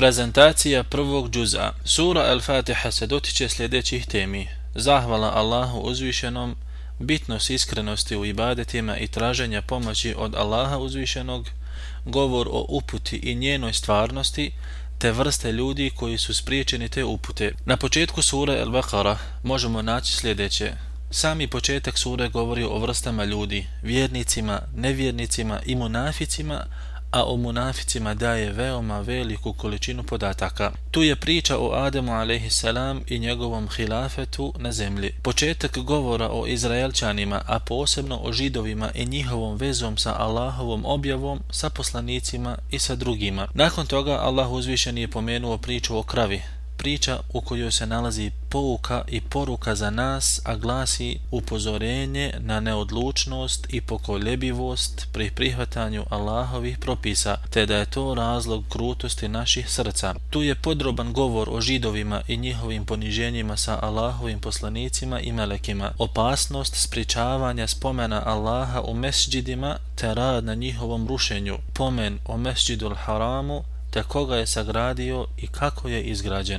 Prezentacija prvog džuza Sura Al-Fatiha se dotiče sljedećih temi. Zahvala Allahu uzvišenom, bitnost iskrenosti u ibadetima i traženja pomoći od Allaha uzvišenog, govor o uputi i njenoj stvarnosti, te vrste ljudi koji su spriječeni te upute. Na početku sure Al-Baqara možemo naći sljedeće. Sami početak sure govori o vrstama ljudi, vjernicima, nevjernicima i munaficima, a o munaficima daje veoma veliku količinu podataka. Tu je priča o Ademu a.s. i njegovom hilafetu na zemlji. Početak govora o Izraelčanima, a posebno o židovima i njihovom vezom sa Allahovom objavom, sa poslanicima i sa drugima. Nakon toga Allah uzvišen je pomenuo priču o kravi, priča u kojoj se nalazi pouka i poruka za nas, a glasi upozorenje na neodlučnost i pokoljebivost pri prihvatanju Allahovih propisa, te da je to razlog krutosti naših srca. Tu je podroban govor o židovima i njihovim poniženjima sa Allahovim poslanicima i melekima, opasnost spričavanja spomena Allaha u mesđidima te rad na njihovom rušenju, pomen o mesđidu haramu te koga je sagradio i kako je izgrađen.